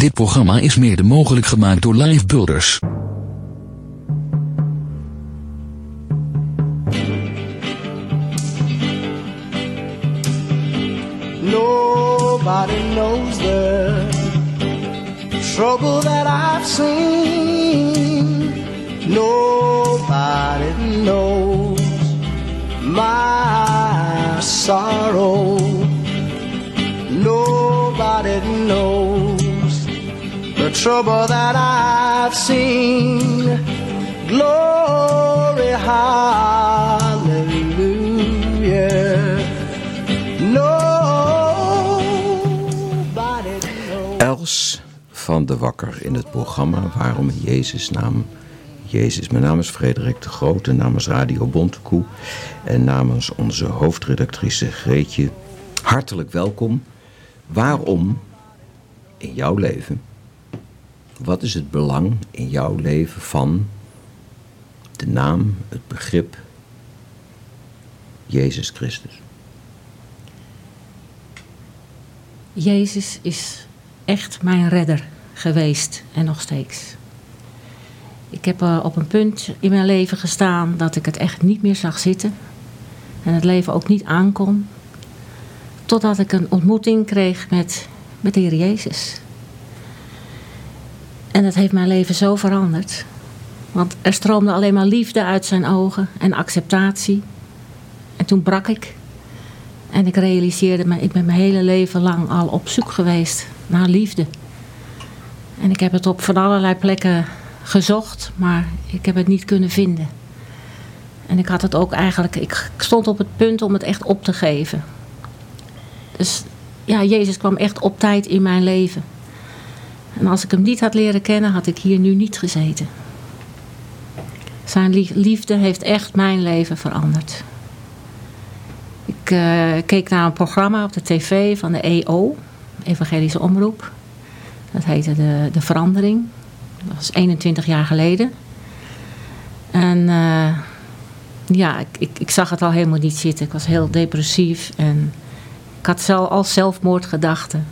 Dit programma is mede mogelijk gemaakt door Live Builders. Nobody knows the trouble that I've seen. Nobody knows my sorrow. Nobody knows trouble that I've seen. Glory, hallelujah. Nobody knows. Els van de Wakker in het programma Waarom in Jezus naam. Jezus, mijn naam is Frederik de Grote, namens Radio Bontekoe en namens onze hoofdredactrice Greetje. Hartelijk welkom. Waarom in jouw leven? Wat is het belang in jouw leven van de naam, het begrip Jezus Christus? Jezus is echt mijn redder geweest en nog steeds. Ik heb eh, op een punt in mijn leven gestaan dat ik het echt niet meer zag zitten. En het leven ook niet aankon. Totdat ik een ontmoeting kreeg met, met de Heer Jezus. En dat heeft mijn leven zo veranderd. Want er stroomde alleen maar liefde uit zijn ogen en acceptatie. En toen brak ik. En ik realiseerde me, ik ben mijn hele leven lang al op zoek geweest naar liefde. En ik heb het op van allerlei plekken gezocht, maar ik heb het niet kunnen vinden. En ik had het ook eigenlijk, ik stond op het punt om het echt op te geven. Dus ja, Jezus kwam echt op tijd in mijn leven. En als ik hem niet had leren kennen, had ik hier nu niet gezeten. Zijn liefde heeft echt mijn leven veranderd. Ik uh, keek naar een programma op de tv van de EO, Evangelische Omroep. Dat heette De, de Verandering. Dat was 21 jaar geleden. En uh, ja, ik, ik, ik, zag het al helemaal niet zitten. Ik was heel depressief en ik had zelf, al zelfmoordgedachten.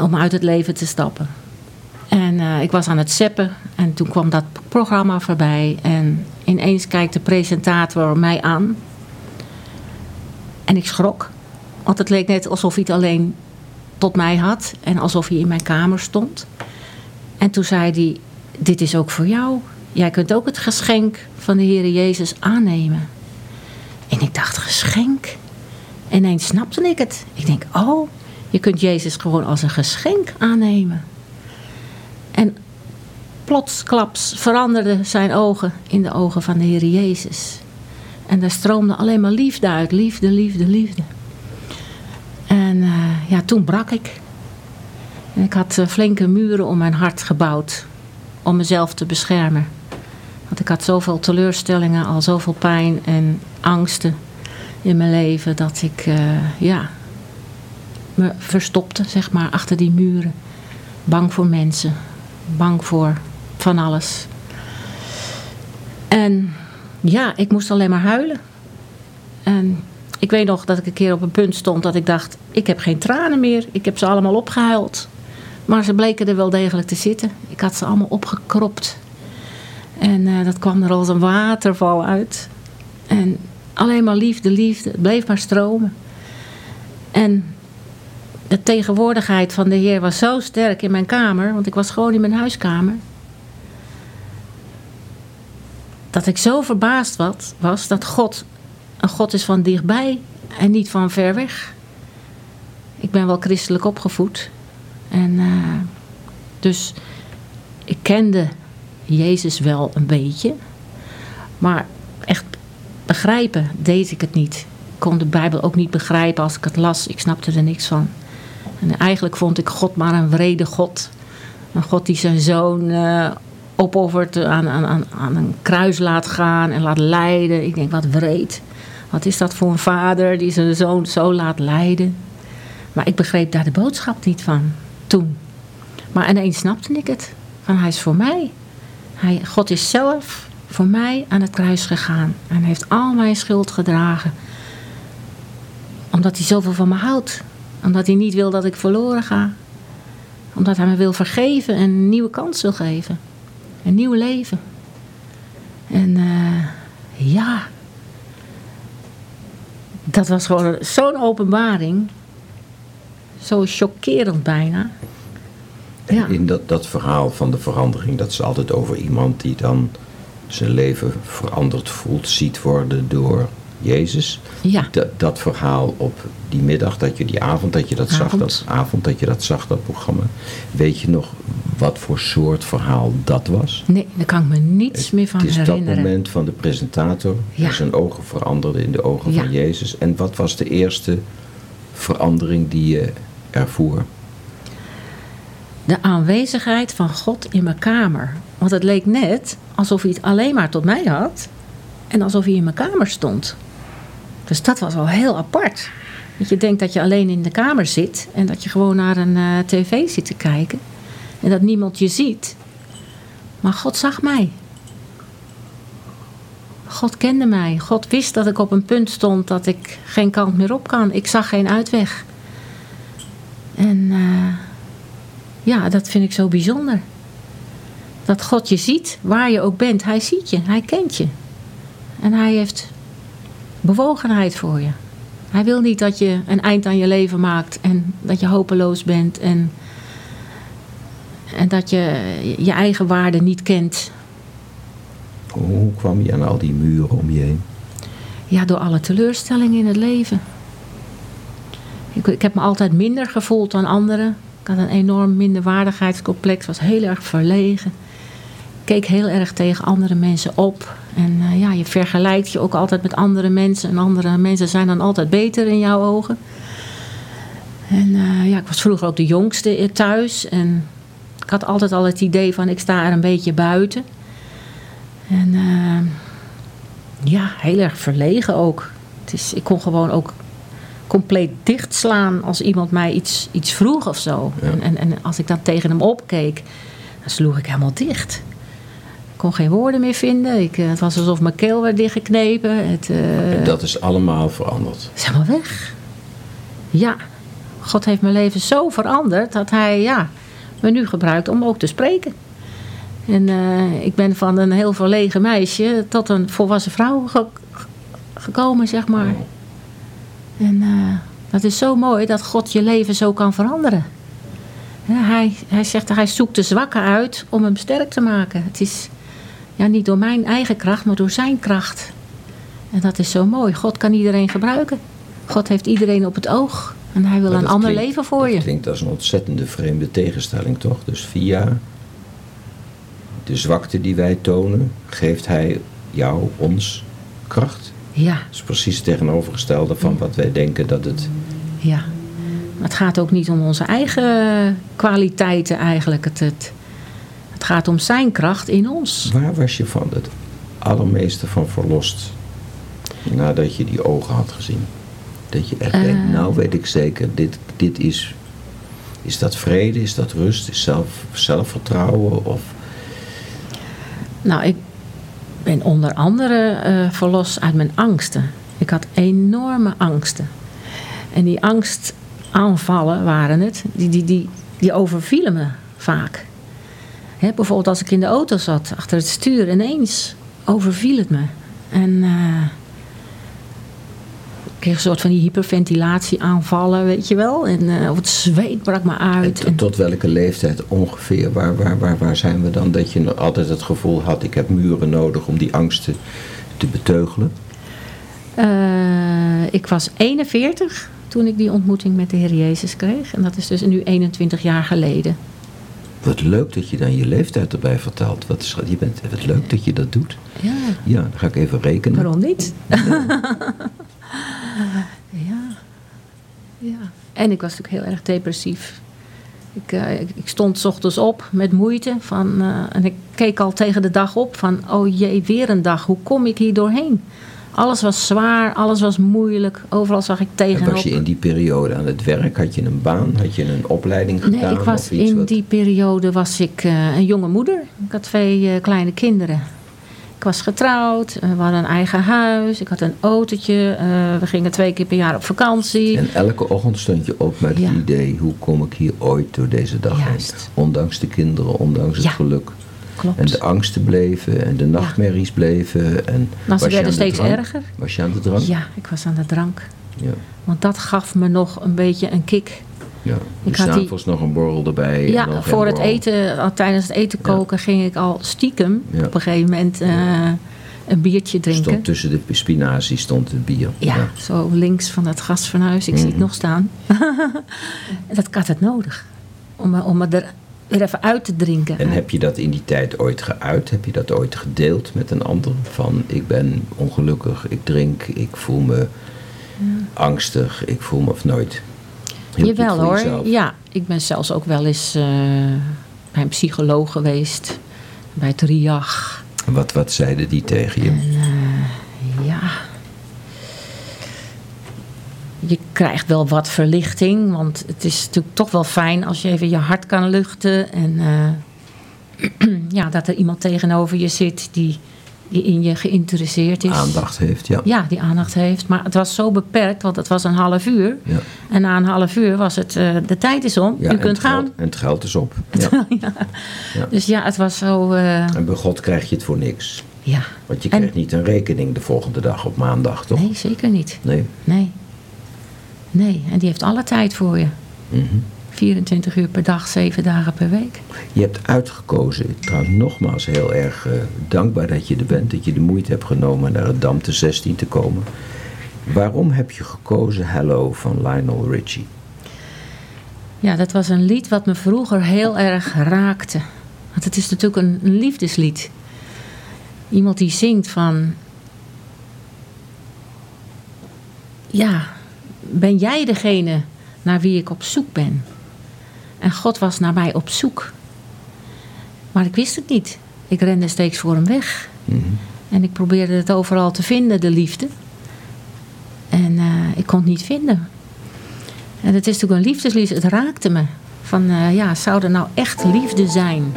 Om uit het leven te stappen. En uh, ik was aan het zeppen en toen kwam dat programma voorbij. En ineens kijkt de presentator mij aan. En ik schrok. Want het leek net alsof hij het alleen tot mij had. En alsof hij in mijn kamer stond. En toen zei hij, dit is ook voor jou. Jij kunt ook het geschenk van de Heer Jezus aannemen. En ik dacht, geschenk? En ineens snapte ik het. Ik denk, oh, je kunt Jezus gewoon als een geschenk aannemen. En plotsklaps veranderden zijn ogen in de ogen van de Heer Jezus. En daar stroomde alleen maar liefde uit. Liefde, liefde, liefde. En uh, ja, toen brak ik. Ik had uh, flinke muren om mijn hart gebouwd. Om mezelf te beschermen. Want ik had zoveel teleurstellingen, al zoveel pijn en angsten in mijn leven. Dat ik, uh, ja, me verstopte, zeg maar, achter die muren. Bang voor mensen. Bang voor van alles. En ja, ik moest alleen maar huilen. En ik weet nog dat ik een keer op een punt stond dat ik dacht: ik heb geen tranen meer. Ik heb ze allemaal opgehuild. Maar ze bleken er wel degelijk te zitten. Ik had ze allemaal opgekropt. En uh, dat kwam er als een waterval uit. En alleen maar liefde, liefde. Het bleef maar stromen. En de tegenwoordigheid van de Heer was zo sterk in mijn kamer. Want ik was gewoon in mijn huiskamer. dat ik zo verbaasd was, dat God een God is van dichtbij en niet van ver weg. Ik ben wel christelijk opgevoed. En uh, dus ik kende Jezus wel een beetje. Maar echt begrijpen deed ik het niet. Ik kon de Bijbel ook niet begrijpen als ik het las. Ik snapte er niks van. En eigenlijk vond ik God maar een wrede God. Een God die zijn zoon uh, opoffert, aan, aan, aan een kruis laat gaan en laat lijden. Ik denk, wat wreed. Wat is dat voor een vader die zijn zoon zo laat lijden? Maar ik begreep daar de boodschap niet van toen. Maar ineens snapte ik het. Van hij is voor mij. Hij, God is zelf voor mij aan het kruis gegaan. En heeft al mijn schuld gedragen. Omdat hij zoveel van me houdt. Omdat hij niet wil dat ik verloren ga. Omdat hij me wil vergeven en een nieuwe kans wil geven. Een nieuw leven. En eh, ja, dat was gewoon zo'n openbaring. Zo chockerend bijna. Ja. In dat, dat verhaal van de verandering, dat is altijd over iemand die dan zijn leven veranderd voelt, ziet worden door Jezus. Ja. Dat, dat verhaal op die middag, dat je die avond dat je dat zag, dat avond dat je dat zag, dat programma. Weet je nog wat voor soort verhaal dat was? Nee, daar kan ik me niets meer van Het is dat herinneren. moment van de presentator. Ja. Zijn ogen veranderden in de ogen Ja. van Jezus. En wat was de eerste verandering die je ervoer? De aanwezigheid van God in mijn kamer. Want het leek net alsof hij het alleen maar tot mij had. En alsof hij in mijn kamer stond. Dus dat was al heel apart. Dat je denkt dat je alleen in de kamer zit. En dat je gewoon naar een eh, tv zit te kijken. En dat niemand je ziet. Maar God zag mij. God kende mij. God wist dat ik op een punt stond dat ik geen kant meer op kan. Ik zag geen uitweg. En eh, ja, dat vind ik zo bijzonder. Dat God je ziet, waar je ook bent. Hij ziet je, hij kent je. En hij heeft bewogenheid voor je. Hij wil niet dat je een eind aan je leven maakt en dat je hopeloos bent en, en dat je je eigen waarde niet kent. Hoe kwam je aan al die muren om je heen? Ja, door alle teleurstellingen in het leven. Ik, ik heb me altijd minder gevoeld dan anderen. Ik had een enorm minderwaardigheidscomplex, was heel erg verlegen. Keek heel erg tegen andere mensen op. En eh, ja, je vergelijkt je ook altijd met andere mensen. En andere mensen zijn dan altijd beter in jouw ogen. En eh, ja, ik was vroeger ook de jongste eh, thuis. En ik had altijd al het idee van ik sta er een beetje buiten. En ja, heel erg verlegen ook. Het is, ik kon gewoon ook compleet dichtslaan als iemand mij iets, iets vroeg of zo. Ja. En, en, en als ik dan tegen hem opkeek, dan sloeg ik helemaal dicht. Kon geen woorden meer vinden. Ik, eh, het was alsof mijn keel werd dichtgeknepen. Het eh, En dat is allemaal veranderd. is helemaal weg. Ja, God heeft mijn leven zo veranderd dat hij ja, me nu gebruikt om ook te spreken. En eh, ik ben van een heel verlegen meisje tot een volwassen vrouw ge- gekomen, zeg maar. En eh, dat is zo mooi dat God je leven zo kan veranderen. Ja, hij, hij zegt, hij zoekt de zwakke uit om hem sterk te maken. Het is ja, niet door mijn eigen kracht, maar door zijn kracht. En dat is zo mooi. God kan iedereen gebruiken. God heeft iedereen op het oog. En hij wil een dat ander klinkt- leven voor dat je. klinkt als een ontzettende vreemde tegenstelling, toch? Dus via de zwakte die wij tonen, geeft hij jou, ons, kracht. Ja, Dat is precies het tegenovergestelde van wat wij denken dat het... ja. Maar het gaat ook niet om onze eigen kwaliteiten eigenlijk. Het, het, het gaat om zijn kracht in ons. Waar was je van het allermeeste van verlost? Nadat je die ogen had gezien. Dat je echt denkt, Eh. nou weet ik zeker, dit, dit is... Is dat vrede, is dat rust, is zelf, zelfvertrouwen? Of Nou, ik ben onder andere eh, verlost uit mijn angsten. Ik had enorme angsten. En die angstaanvallen waren het, die, die, die, die overvielen me vaak. Bijvoorbeeld als ik in de auto zat, achter het stuur, ineens overviel het me. En eh, ik kreeg een soort van die hyperventilatieaanvallen, weet je wel. En eh, of het zweet brak me uit. tot, En- tot welke leeftijd ongeveer? Waar, waar, waar, waar zijn we dan dat je altijd het gevoel had... ik heb muren nodig om die angsten te beteugelen? Eh, ik was 41 toen ik die ontmoeting met de Heer Jezus kreeg. En dat is dus nu 21 jaar geleden. Wat leuk dat je dan je leeftijd erbij vertelt. Wat, is, je bent, wat leuk dat je dat doet. Ja, Ja, dan ga ik even rekenen. waarom niet? ja. ja. En ik was natuurlijk heel erg depressief. Ik, eh, ik, stond 's ochtends op met moeite. Van, eh, en ik keek al tegen de dag op van... oh jee, weer een dag. Hoe kom ik hier doorheen? Alles was zwaar, alles was moeilijk. Overal zag ik En tegenop. was je in die periode aan het werk? Had je een baan? Had je een opleiding gedaan? Nee, ik was of iets in wat- die periode was ik eh, een jonge moeder. Ik had twee eh, kleine kinderen. Ik was getrouwd, eh, we hadden een eigen huis, ik had een autootje, we gingen twee keer per jaar op vakantie. En elke ochtend stond je op met Ja. het idee, hoe kom ik hier ooit door deze dag Juist. heen? Ondanks de kinderen, ondanks het Ja. geluk. Klopt. En de angsten bleven en de nachtmerries bleven. En Nou, ze werden steeds drank? erger. Was je aan de drank? Ja, ik was aan de drank. Ja. Want dat gaf me nog een beetje een kick. ja. Ik had die- nog een borrel erbij. Ja, voor het eten, al tijdens het eten koken, ging ik al stiekem Ja. op een gegeven moment eh, een biertje drinken. Stond tussen de spinazie stond het bier. Ja, zo links van het gasfornuis. Ik zie Mhm. het nog staan. dat had het nodig. Om, om me er even uit te drinken. En heb je dat in die tijd ooit geuit? Heb je dat ooit gedeeld met een ander? Van ik ben ongelukkig, ik drink, ik voel me angstig, ik voel me of nooit. Het Jawel hoor. jezelf? Ja, ik ben zelfs ook wel eens eh, bij een psycholoog geweest. Bij het RIAG. Wat, wat zeiden die tegen je? En, eh, ja. Je krijgt wel wat verlichting, want het is natuurlijk toch wel fijn als je even je hart kan luchten. En eh, ja, dat er iemand tegenover je zit die, die in je geïnteresseerd is. Aandacht heeft, ja. Ja, die aandacht heeft. Maar het was zo beperkt, want het was een half uur. Ja. En na een half uur was het, eh, de tijd is om, Ja, u kunt geld- gaan. en het geld is op. Ja. Dus ja, het was zo, eh, En bij God krijg je het voor niks. ja. Want je En- krijgt niet een rekening de volgende dag op maandag, toch? Nee, zeker niet. Nee. Nee. Nee, en die heeft alle tijd voor je. Mhm. 24 uur per dag, 7 dagen per week. Je hebt uitgekozen, trouwens nogmaals heel erg eh, dankbaar dat je er bent, dat je de moeite hebt genomen naar het Dam te 16 te komen. Waarom heb je gekozen Hello van Lionel Richie? Ja, dat was een lied wat me vroeger heel erg raakte. Want het is natuurlijk een, een liefdeslied. Iemand die zingt van... Ja, ben jij degene naar wie ik op zoek ben? En God was naar mij op zoek. Maar ik wist het niet. Ik rende steeds voor hem weg. Mhm. En ik probeerde het overal te vinden, de liefde. En eh, ik kon het niet vinden. En het is natuurlijk een liefdeslied, het raakte me. Van eh, ja, zou er nou echt liefde zijn?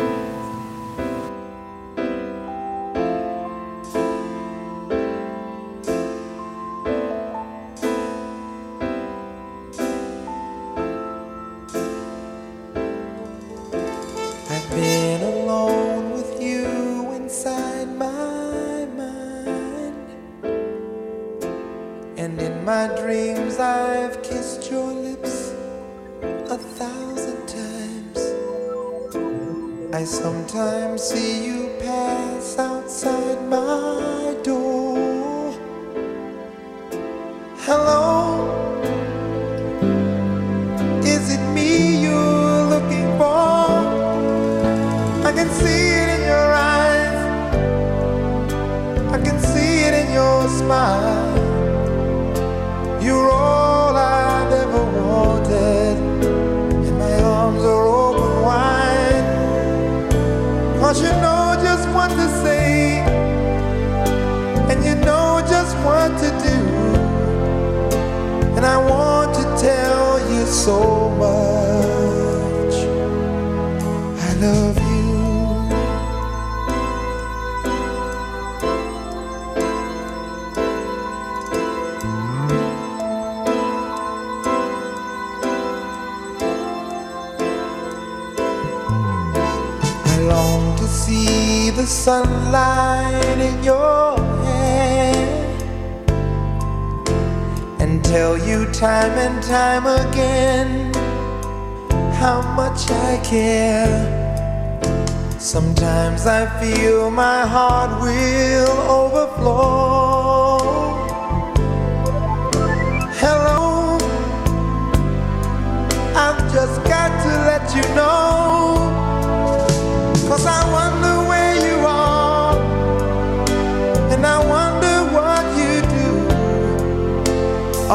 What to say. And you know just what to do. And I want to tell you so much. I love you. Sunlight in your hair and tell you time and time again how much I care. Sometimes I feel my heart will overflow. Hello, I've just got to let you know.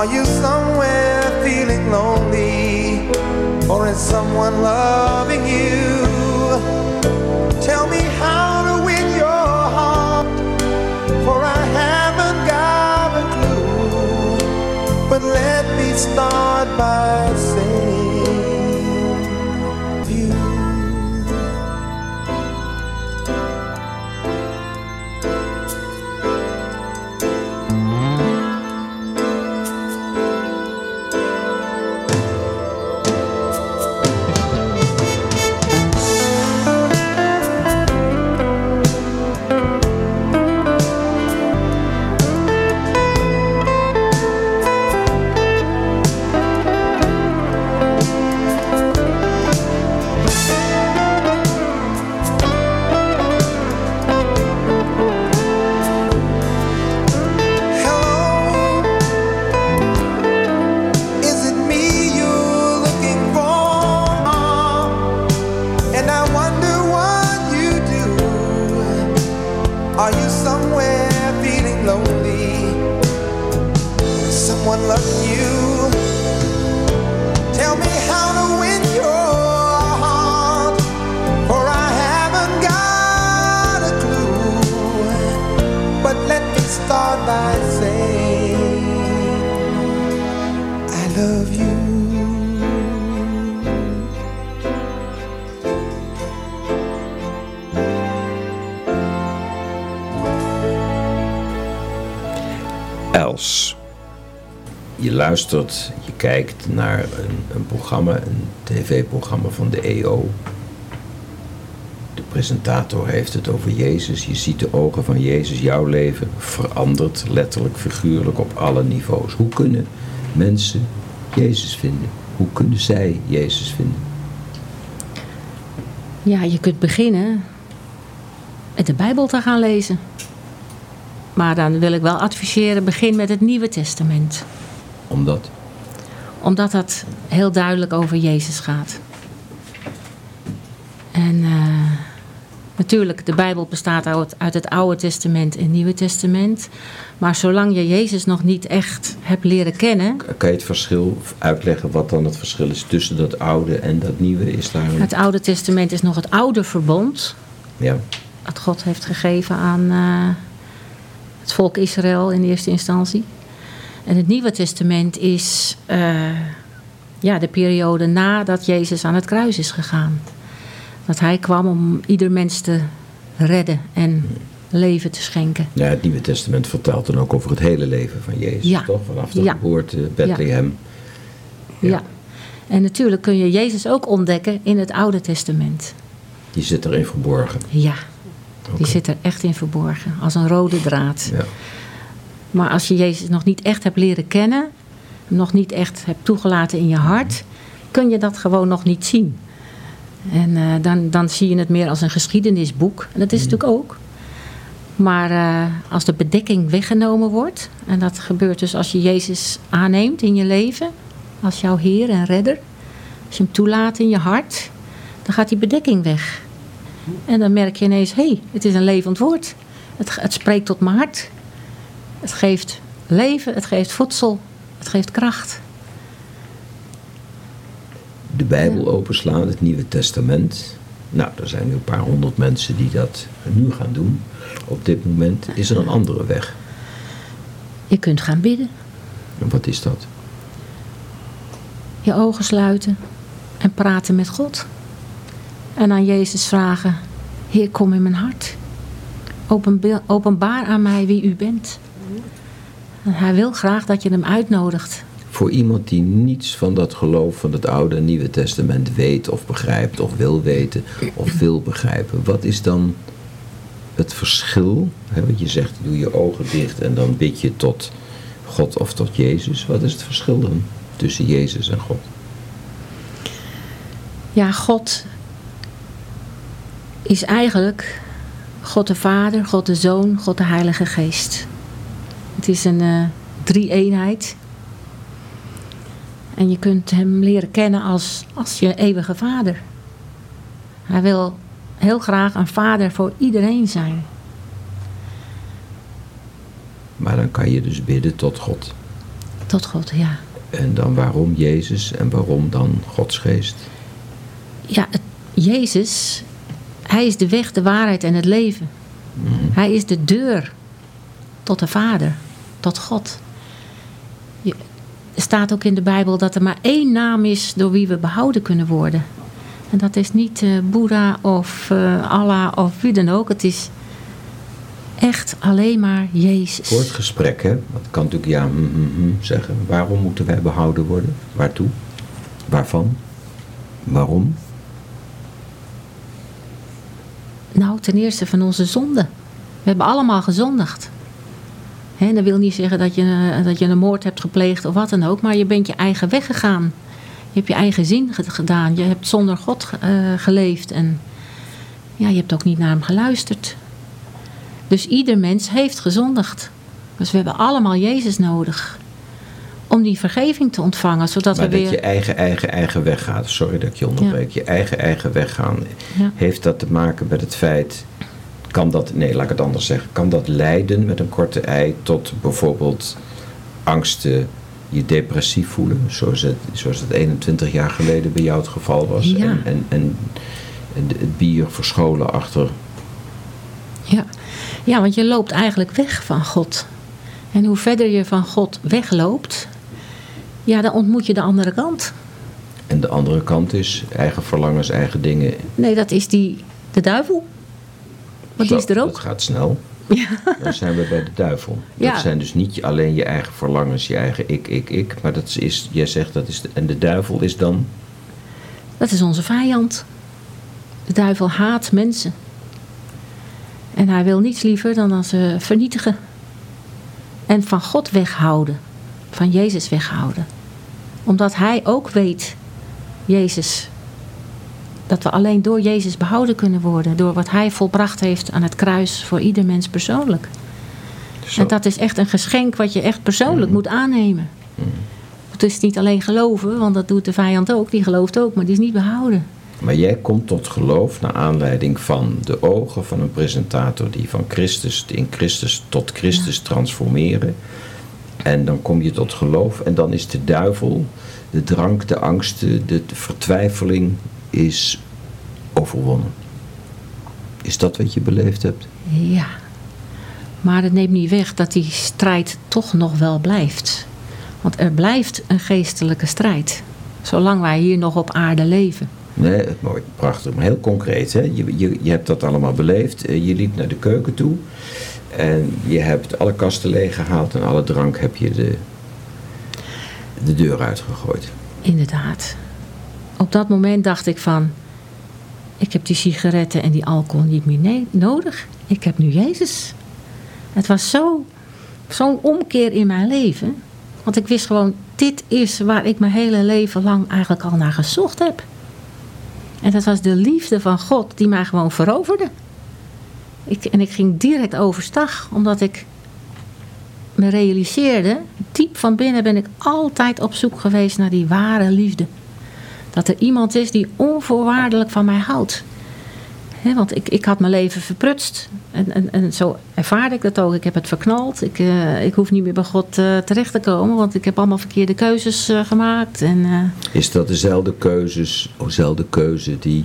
Are you somewhere feeling lonely, or is someone loving you? Tell me how to win your heart, for I haven't got a clue. But let me start by luistert, je kijkt naar een, een programma, een tv-programma van de EO. De presentator heeft het over Jezus. Je ziet de ogen van Jezus. Jouw leven verandert letterlijk, figuurlijk op alle niveaus. Hoe kunnen mensen Jezus vinden? Hoe kunnen zij Jezus vinden? Ja, je kunt beginnen met de Bijbel te gaan lezen. Maar dan wil ik wel adviseren, begin met het Nieuwe Testament. Omdat? Omdat dat heel duidelijk over Jezus gaat. En eh, natuurlijk, de Bijbel bestaat uit, uit het Oude Testament en Nieuwe Testament. Maar zolang je Jezus nog niet echt hebt leren kennen... Kan je het verschil uitleggen wat dan het verschil is tussen dat oude en dat nieuwe? Is daar een... Het Oude Testament is nog het oude verbond... Ja, dat God heeft gegeven aan eh, het volk Israël in eerste instantie. En het Nieuwe Testament is eh, ja, de periode nadat Jezus aan het kruis is gegaan. Dat hij kwam om ieder mens te redden en leven te schenken. ja, het Nieuwe Testament vertelt dan ook over het hele leven van Jezus, Ja. toch? Vanaf de Ja. geboorte, Bethlehem. Ja. Ja. En natuurlijk kun je Jezus ook ontdekken in het Oude Testament. Die zit erin verborgen. Ja, die zit er echt in verborgen, als een rode draad. Ja. Maar als je Jezus nog niet echt hebt leren kennen, hem nog niet echt hebt toegelaten in je hart, kun je dat gewoon nog niet zien. En eh, dan, dan zie je het meer als een geschiedenisboek. En dat is het natuurlijk ook. Maar eh, als de bedekking weggenomen wordt, en dat gebeurt dus als je Jezus aanneemt in je leven, als jouw Heer en Redder, als je hem toelaat in je hart, dan gaat die bedekking weg. En dan merk je ineens, hé, hey, het is een levend woord. Het, het spreekt tot mijn hart. Het geeft leven, het geeft voedsel, het geeft kracht. De Bijbel openslaan, het Nieuwe Testament. Nou, er zijn nu een paar honderd mensen die dat nu gaan doen. Op dit moment is er een andere weg. Je kunt gaan bidden, En wat is dat? je ogen sluiten en praten met God. En aan Jezus vragen, Heer, kom in mijn hart. Openbaar aan mij wie u bent. Hij wil graag dat je hem uitnodigt. Voor iemand die niets van dat geloof van het Oude en Nieuwe Testament weet of begrijpt of wil weten of wil begrijpen, wat is dan het verschil? Hè, want je zegt, doe je ogen dicht en dan bid je tot God of tot Jezus. Wat is het verschil dan tussen Jezus en God? Ja, God is eigenlijk God de Vader, God de Zoon, God de Heilige Geest. Het is een eh, drie-eenheid. En je kunt hem leren kennen als, als je eeuwige vader. Hij wil heel graag een vader voor iedereen zijn. Maar dan kan je dus bidden tot God. Tot God, ja. En dan waarom Jezus en waarom dan Gods geest? Ja, het- Jezus, hij is de weg, de waarheid en het leven. Hij is de deur tot de Vader, tot God. Je- er staat ook in de Bijbel dat er maar één naam is door wie we behouden kunnen worden. En dat is niet eh Boeddha of eh, Allah of wie dan ook. Het is echt alleen maar Jezus. Voor het gesprek, hè? Want het kan natuurlijk ja hm, hm, hm zeggen. Waarom moeten wij behouden worden? Waartoe? Waarvan? Waarom? Nou, ten eerste van onze zonde. We hebben allemaal gezondigd. Hè, dat wil niet zeggen dat je, eh, dat je een moord hebt gepleegd of wat dan ook, maar je bent je eigen weg gegaan. Je hebt je eigen zin ge- gedaan. Je hebt zonder God eh, geleefd en ja, je hebt ook niet naar hem geluisterd. Dus ieder mens heeft gezondigd. Dus we hebben allemaal Jezus nodig om die vergeving te ontvangen, zodat maar we dat weer. je eigen, eigen, eigen weg gaat. Sorry dat ik je onderbreek. Je eigen, eigen weg gaan. Ja. Heeft dat te maken met het feit... Kan dat, nee, laat ik het anders zeggen. Kan dat leiden met een korte ei tot bijvoorbeeld angsten, je depressief voelen, zoals het, zoals het 21 jaar geleden bij jou het geval was. Ja. En, en, en het bier verscholen achter. Ja. ja, want je loopt eigenlijk weg van God. En hoe verder je van God wegloopt, ja, dan ontmoet je de andere kant. En de andere kant is eigen verlangens, eigen dingen. Nee, dat is die, de duivel. Want die is er ook. gaat snel. Ja. Dan zijn we bij de duivel. Ja. Dat zijn dus niet alleen je eigen verlangens, je eigen ik, ik, ik. Maar dat is, jij zegt dat is. De, en de duivel is dan. Dat is onze vijand. De duivel haat mensen. En hij wil niets liever dan dan ze vernietigen. En van God weghouden. Van Jezus weghouden. Omdat hij ook weet, Jezus, dat we alleen door Jezus behouden kunnen worden. Door wat hij volbracht heeft aan het kruis voor ieder mens persoonlijk. Zo. En dat is echt een geschenk wat je echt persoonlijk moet aannemen. Het is niet alleen geloven, want dat doet de vijand ook. Die gelooft ook, maar die is niet behouden. Maar jij komt tot geloof naar aanleiding van de ogen van een presentator die van Christus in Christus tot Christus transformeren. En dan kom je tot geloof en dan is de duivel, de drank, de angsten, de, de vertwijfeling is overwonnen. Is dat wat je beleefd hebt? Ja. Maar het neemt niet weg dat die strijd toch nog wel blijft. Want er blijft een geestelijke strijd. Zolang wij hier nog op aarde leven. Nee, mooi, prachtig, maar heel concreet. Hè? Je, je, je hebt dat allemaal beleefd. Eh, Je liep naar de keuken toe. En je hebt alle kasten leeggehaald en alle drank heb je de, de deur uitgegooid. Inderdaad. Op dat moment dacht ik van... Ik heb die sigaretten en die alcohol niet meer nodig. Ik heb nu Jezus. Het was zo- zo'n omkeer in mijn leven. Want ik wist gewoon, dit is waar ik mijn hele leven lang eigenlijk al naar gezocht heb. En dat was de liefde van God die mij gewoon veroverde. Ik, en ik ging direct overstag, omdat ik me realiseerde, diep van binnen ben ik altijd op zoek geweest naar die ware liefde. Dat er iemand is die onvoorwaardelijk van mij houdt. Want ik, ik had mijn leven verprutst. En, en, en zo ervaarde ik dat ook. Ik heb het verknald. Ik, eh, ik hoef niet meer bij God eh, terecht te komen. Want ik heb allemaal verkeerde keuzes eh, gemaakt. En, Is dat dezelfde, keuzes, dezelfde keuze die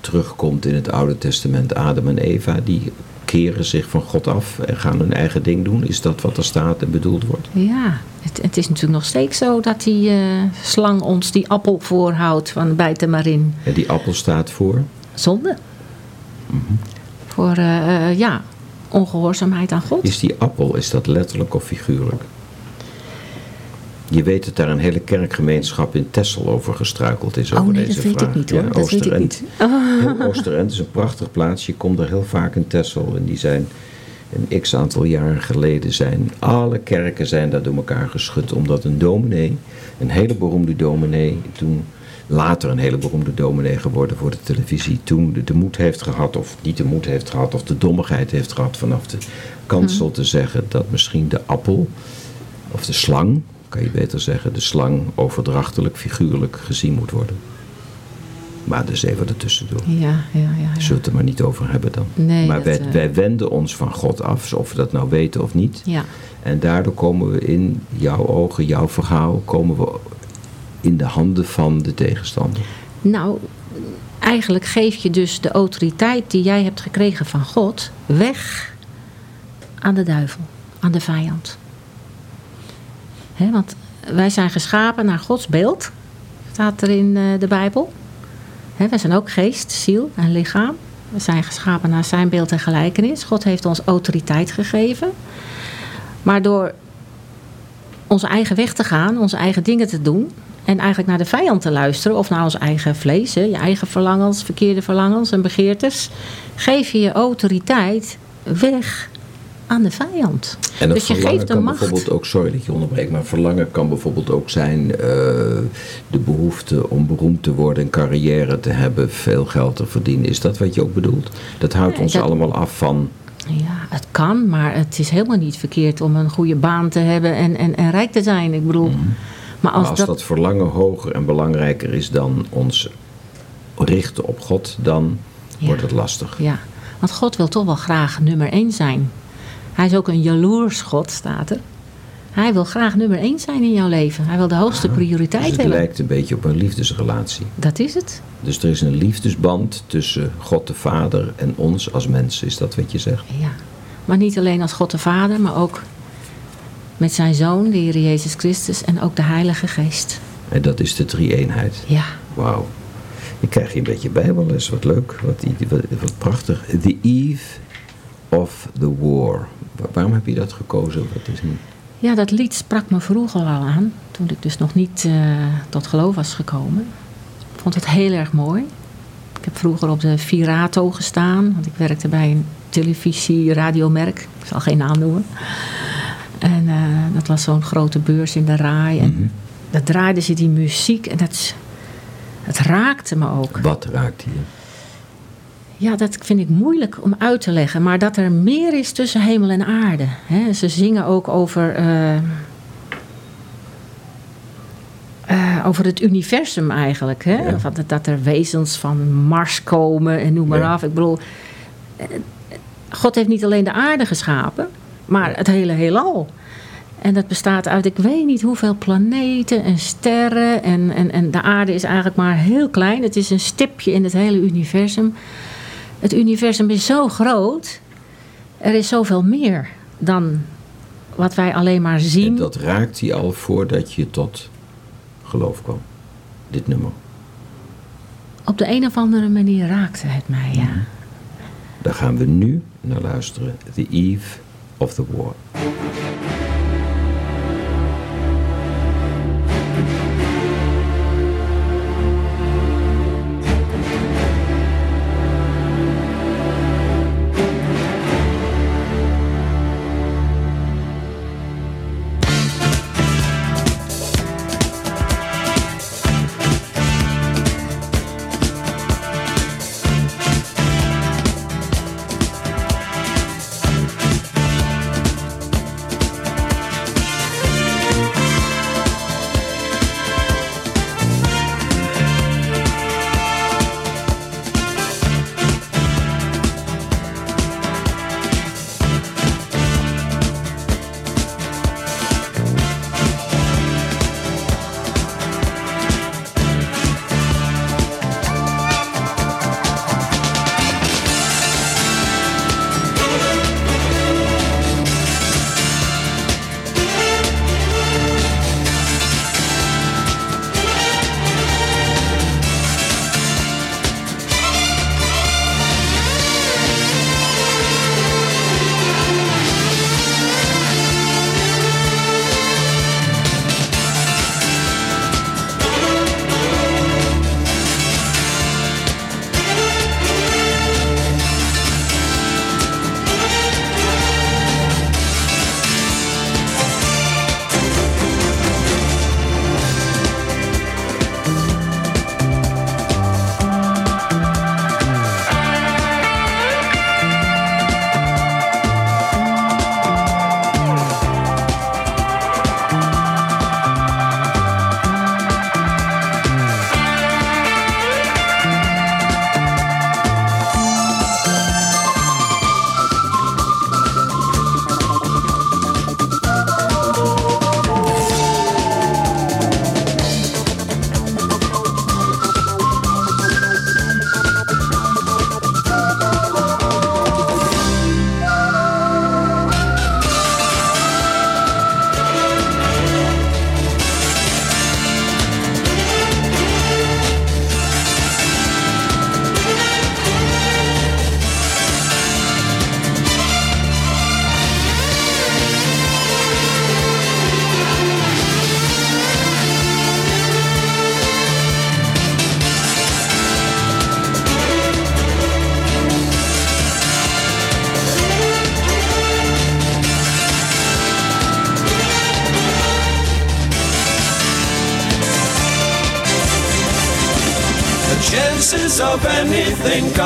terugkomt in het Oude Testament? Adam en Eva, die keren zich van God af en gaan hun eigen ding doen. Is dat wat er staat en bedoeld wordt? ja, het, het is natuurlijk nog steeds zo dat die eh, slang ons die appel voorhoudt. Van bijt er maar in. En die appel staat voor? Zonde. Voor, eh, eh, ja, ongehoorzaamheid aan God. Is die appel, is dat letterlijk of figuurlijk? Je weet dat daar een hele kerkgemeenschap in Texel over gestruikeld is. Oh over nee, deze dat weet vraag. ik niet hoor. Ja, dat weet ik Oosterend. niet. Oh. Oosterend is een prachtig plaatsje. Je komt er heel vaak in Texel. En die zijn een x aantal jaren geleden zijn alle kerken zijn daar door elkaar geschud. Omdat een dominee, een hele beroemde dominee, toen later een hele beroemde dominee geworden voor de televisie, toen de, de moed heeft gehad, of niet de moed heeft gehad, of de dommigheid heeft gehad vanaf de kansel te zeggen dat misschien de appel, of de slang, kan je beter zeggen, de slang overdrachtelijk, figuurlijk gezien moet worden. Maar dus even ertussendoor. Ja, ja, ja. ja. Zullen we het er maar niet over hebben dan. Nee, maar wij, eh, wij wenden ons van God af, of we dat nou weten of niet. Ja. En daardoor komen we in jouw ogen, jouw verhaal, komen we in de handen van de tegenstander. Nou, eigenlijk geef je dus de autoriteit die jij hebt gekregen van God weg aan de duivel, aan de vijand. Want wij zijn geschapen naar Gods beeld, staat er in eh, de Bijbel. Hè, wij zijn ook geest, ziel en lichaam. We zijn geschapen naar zijn beeld en gelijkenis. God heeft ons autoriteit gegeven. Maar door onze eigen weg te gaan, onze eigen dingen te doen. En eigenlijk naar de vijand te luisteren, of naar ons eigen vlees, je eigen verlangens, verkeerde verlangens en begeertes, geef je je autoriteit weg aan de vijand. En dat dus je geeft kan macht. bijvoorbeeld ook, sorry dat je onderbreekt, maar verlangen kan bijvoorbeeld ook zijn eh, de behoefte om beroemd te worden, een carrière te hebben, veel geld te verdienen. Is dat wat je ook bedoelt? Dat houdt ons dat- allemaal af van. Ja, het kan, maar het is helemaal niet verkeerd om een goede baan te hebben en, en, en rijk te zijn. Ik bedoel, maar als, Maar als dat, dat verlangen hoger en belangrijker is dan ons richten op God, dan Ja. wordt het lastig. Ja, want God wil toch wel graag nummer één zijn. Hij is ook een jaloers God, staat er. Hij wil graag nummer één zijn in jouw leven. Hij wil de hoogste prioriteit Dus het hebben. lijkt een beetje op een liefdesrelatie. Dat is het. Dus er is een liefdesband tussen God de Vader en ons als mensen. Is dat wat je zegt? Ja. Maar niet alleen als God de Vader, maar ook met zijn Zoon, de Heer Jezus Christus, en ook de Heilige Geest. En dat is de drie-eenheid. Ja. Wauw. Ik krijg hier een beetje bijbelles. Wat leuk. Wat, wat, wat prachtig. The Eve of the War. Wa- Waarom heb je dat gekozen? Wat is een... Ja, dat lied sprak me vroeger al aan, toen ik dus nog niet eh, tot geloof was gekomen. Ik vond het heel erg mooi. Ik heb vroeger op de Virato gestaan, want ik werkte bij een televisie-radiomerk. Ik zal geen naam noemen. En eh, dat was zo'n grote beurs in de RAI. En Mhm. dat draaide ze die muziek en dat, het raakte me ook. Wat raakt hier? Ja, dat vind ik moeilijk om uit te leggen. Maar dat er meer is tussen hemel en aarde. Hè. Ze zingen ook over, eh, eh, over het universum eigenlijk. Hè. Ja. Dat- dat er wezens van Mars komen en noem maar Ja. af. Ik bedoel, eh, God heeft niet alleen de aarde geschapen, maar het hele heelal. En dat bestaat uit ik weet niet hoeveel planeten en sterren. En, en, en de aarde is eigenlijk maar heel klein. Het is een stipje in het hele universum. Het universum is zo groot. Er is zoveel meer dan wat wij alleen maar En zien. dat raakt hij al voordat je tot geloof kwam. Dit nummer. Op de een of andere manier raakte het mij, ja. Daar gaan we nu naar luisteren. The Eve of the War.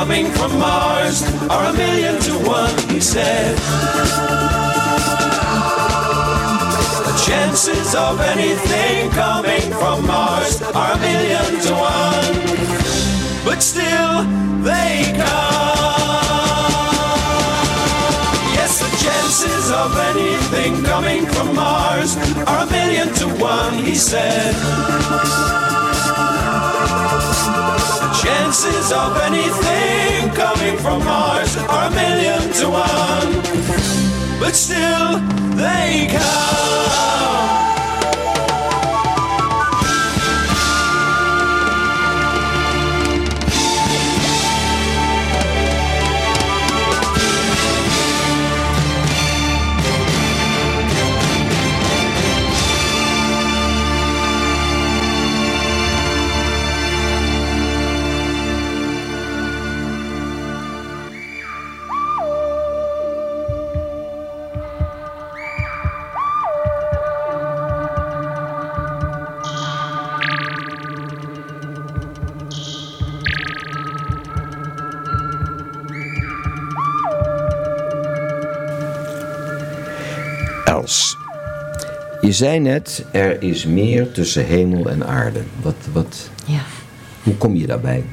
Coming from Mars are a million to one, he said. The chances of anything coming from Mars are a million to one, but still they come. Chances of anything coming from Mars are a million to one, he said. Chances of anything coming from Mars are a million to one, but still they come. Zei net, er is meer tussen hemel en aarde. Wat, wat, Ja. hoe kom je daarbij?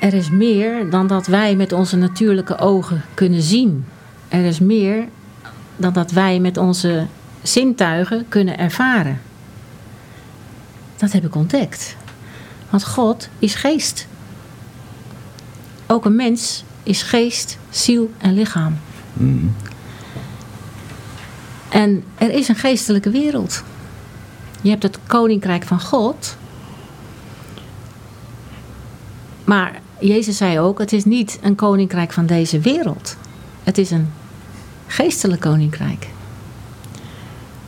Er is meer dan dat wij met onze natuurlijke ogen kunnen zien. Er is meer dan dat wij met onze zintuigen kunnen ervaren. Dat heb ik ontdekt. Want God is geest. Ook een mens is geest, ziel en lichaam. En er is een geestelijke wereld. Je hebt het koninkrijk van God. Maar Jezus zei ook: het is niet een koninkrijk van deze wereld. Het is een geestelijk koninkrijk.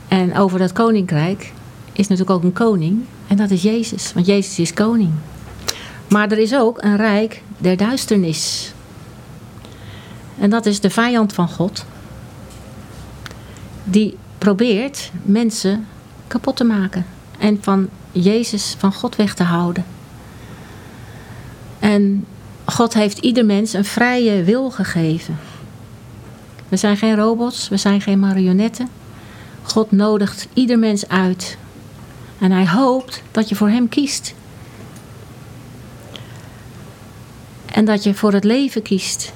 En over dat koninkrijk is natuurlijk ook een koning. En dat is Jezus, want Jezus is koning. Maar er is ook een rijk der duisternis. En dat is de vijand van God. Die probeert mensen kapot te maken. En van Jezus, van God weg te houden. En God heeft ieder mens een vrije wil gegeven. We zijn geen robots, we zijn geen marionetten. God nodigt ieder mens uit. En hij hoopt dat je voor hem kiest. En dat je voor het leven kiest.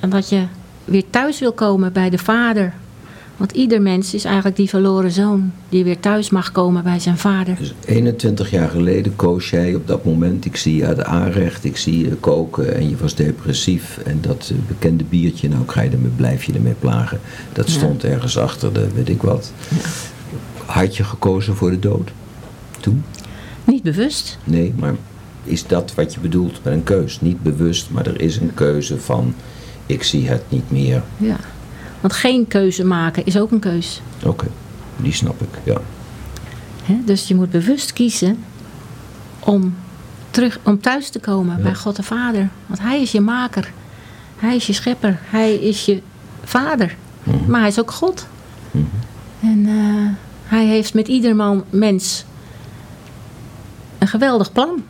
En dat je weer thuis wil komen bij de Vader. Want ieder mens is eigenlijk die verloren zoon. Die weer thuis mag komen bij zijn vader. Dus 21 jaar geleden koos jij op dat moment, ik zie je uit aanrecht, ik zie je koken en je was depressief. En dat eh, bekende biertje, nou krijg je ermee, blijf je ermee plagen. Dat Ja. stond ergens achter de, weet ik wat. Had je gekozen voor de dood? Toen? Niet bewust. Nee, maar is dat wat je bedoelt met een keus? Niet bewust, maar er is een keuze van, ik zie het niet meer. Ja. Want geen keuze maken is ook een keus. Oké, die snap ik, ja. Dus je moet bewust kiezen om, terug, om thuis te komen Ja. bij God de Vader. Want Hij is je maker. Hij is je schepper. Hij is je vader. Mhm. Maar Hij is ook God. Mhm. En eh, Hij heeft met ieder man, mens een geweldig plan.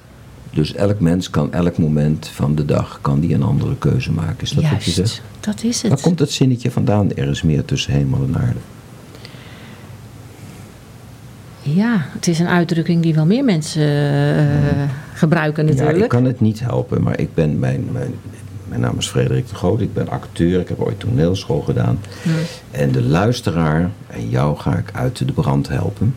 Dus elk mens kan elk moment van de dag kan die een andere keuze maken. Is dat wat je zegt? Dat is het. Waar komt dat zinnetje vandaan? Er is meer tussen hemel en aarde. Ja, het is een uitdrukking die wel meer mensen eh, gebruiken Ja, natuurlijk. ik kan het niet helpen, maar ik ben, mijn, mijn, mijn naam is Frederik de Groot. Ik ben acteur, ik heb ooit toneelschool gedaan. En de luisteraar, en jou ga ik uit de brand helpen.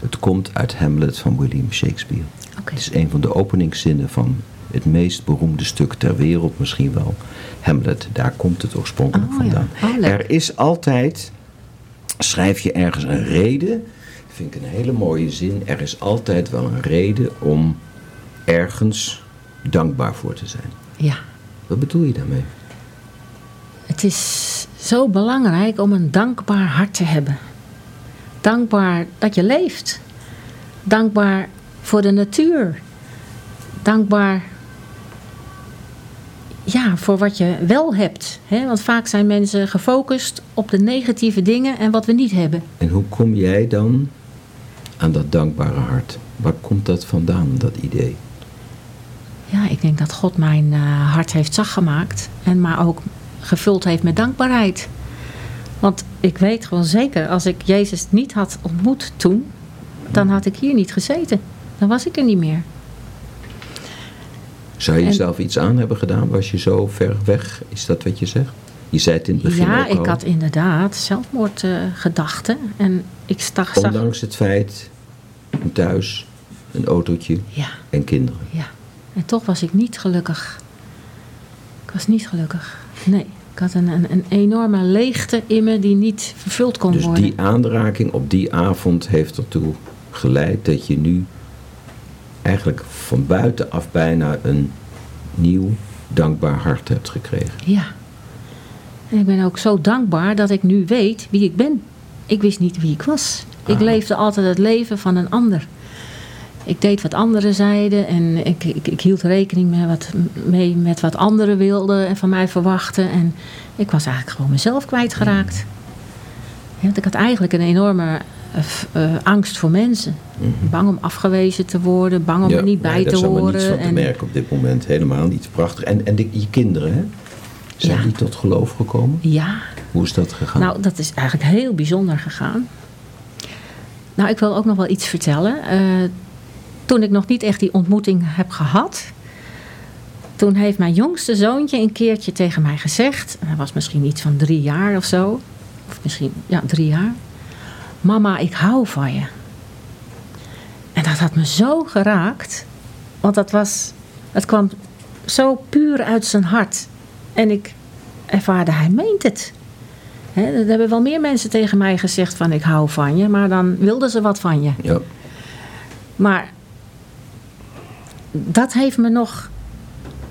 Het komt uit Hamlet van William Shakespeare. Het is een van de openingszinnen van het meest beroemde stuk ter wereld misschien wel. Hamlet, daar komt het oorspronkelijk Oh, ja. vandaan. Oh, er is altijd, schrijf je ergens een reden, vind ik een hele mooie zin. Er is altijd wel een reden om ergens dankbaar voor te zijn. Ja. Wat bedoel je daarmee? Het is zo belangrijk om een dankbaar hart te hebben. Dankbaar dat je leeft. Dankbaar voor de natuur. Dankbaar ja, voor wat je wel hebt. Hè? Want vaak zijn mensen gefocust op de negatieve dingen en wat we niet hebben. En hoe kom jij dan aan dat dankbare hart? Waar komt dat vandaan, dat idee? Ja, ik denk dat God mijn eh, hart heeft zacht gemaakt. En maar ook gevuld heeft met dankbaarheid. Want ik weet gewoon zeker, als ik Jezus niet had ontmoet toen, dan had ik hier niet gezeten. Dan was ik er niet meer. Zou je En- jezelf iets aan hebben gedaan? Was je zo ver weg? Is dat wat je zegt? Je zei het in het begin ja, ik had inderdaad zelfmoordgedachten. en ik stag, zag... Ondanks het feit, een thuis, een autootje Ja, en kinderen. ja. En toch was ik niet gelukkig. Ik was niet gelukkig. Nee, ik had een, een, een enorme leegte in me die niet vervuld kon Dus worden. die aanraking op die avond heeft ertoe geleid dat je nu eigenlijk van buitenaf bijna een nieuw, dankbaar hart hebt gekregen. Ja. En ik ben ook zo dankbaar dat ik nu weet wie ik ben. Ik wist niet wie ik was. Ik Ah. leefde altijd het leven van een ander. Ik deed wat anderen zeiden en ik, ik, ik hield rekening met wat, mee met wat anderen wilden en van mij verwachten. En ik was eigenlijk gewoon mezelf kwijtgeraakt. Ja, want ik had eigenlijk een enorme eh, angst voor mensen. Bang om afgewezen te worden, bang om er niet bij nee, te daar is allemaal horen. niets van te en- merken op dit moment. Helemaal niet. Prachtig. En, en de, je kinderen, hè? Zijn Ja. die tot geloof gekomen? ja, Hoe is dat gegaan? Nou, dat is eigenlijk heel bijzonder gegaan. Nou, ik wil ook nog wel iets vertellen. Eh, toen ik nog niet echt die ontmoeting heb gehad, toen heeft mijn jongste zoontje een keertje tegen mij gezegd, hij was misschien iets van drie jaar of zo, of misschien, ja, drie jaar. Mama, ik hou van je. En dat had me zo geraakt, want dat was, het kwam zo puur uit zijn hart. En ik ervaarde, hij meent het. Hè, er hebben wel meer mensen tegen mij gezegd van ik hou van je, maar dan wilden ze wat van je. ja. Maar dat heeft me nog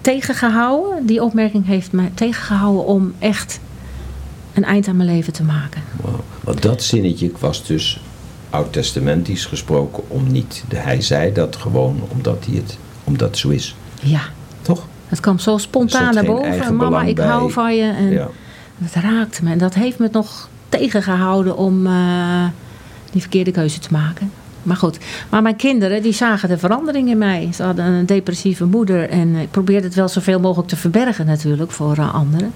tegengehouden. Die opmerking heeft me tegengehouden om echt een eind aan mijn leven te maken. Wauw. Want dat zinnetje was dus oud-testamentisch gesproken om niet. Hij zei dat gewoon omdat, hij het, omdat het zo is. Ja, Toch? het kwam zo spontaan naar boven. Mama, ik bij. hou van je. En Ja. het raakte me. En dat heeft me nog tegengehouden om eh, die verkeerde keuze te maken. Maar goed, maar mijn kinderen die zagen de verandering in mij. Ze hadden een depressieve moeder en ik probeerde het wel zoveel mogelijk te verbergen natuurlijk voor eh, anderen.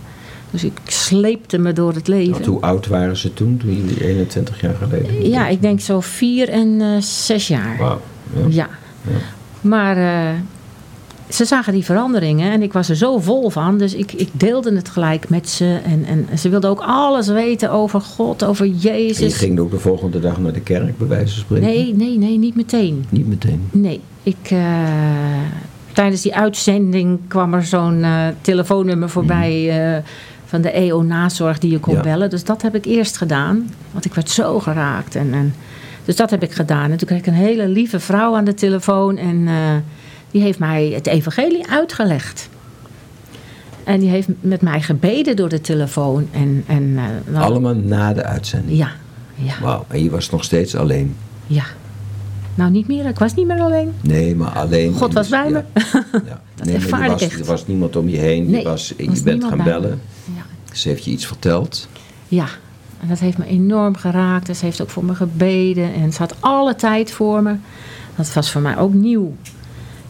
Dus ik sleepte me door het leven. Want hoe oud waren ze toen, toen jullie 21 jaar geleden? Ja, ik denk zo vier en eh, zes jaar. Wauw. Ja. Ja. Ja. Maar eh, ze zagen die veranderingen en ik was er zo vol van. Dus ik, ik deelde het gelijk met ze. En, en ze wilden ook alles weten over God, over En je Jezus. ging ook de volgende dag naar de kerk, bij wijze van spreken? Nee, nee, nee, niet meteen. Niet meteen. Nee, ik, eh, tijdens die uitzending kwam er zo'n telefoonnummer voorbij eh, van de EO Nazorg die je kon Ja. bellen. Dus dat heb ik eerst gedaan, want ik werd zo geraakt. En, en, dus dat heb ik gedaan. En toen kreeg ik een hele lieve vrouw aan de telefoon en eh, die heeft mij het evangelie uitgelegd. En die heeft met mij gebeden door de telefoon. En, en, eh, Allemaal na de uitzending? Ja, ja, Wauw. En je was nog steeds alleen? ja. Nou, niet meer. Ik was niet meer alleen. Nee, maar alleen... God was bij me. Ja. Ja. Nee, ervaar ik echt. Er was niemand om je heen. Nee, je was, je was bent gaan me. Ze heeft je iets verteld. Ja, en dat heeft me enorm geraakt. En ze heeft ook voor me gebeden. En ze had alle tijd voor me. Dat was voor mij ook nieuw.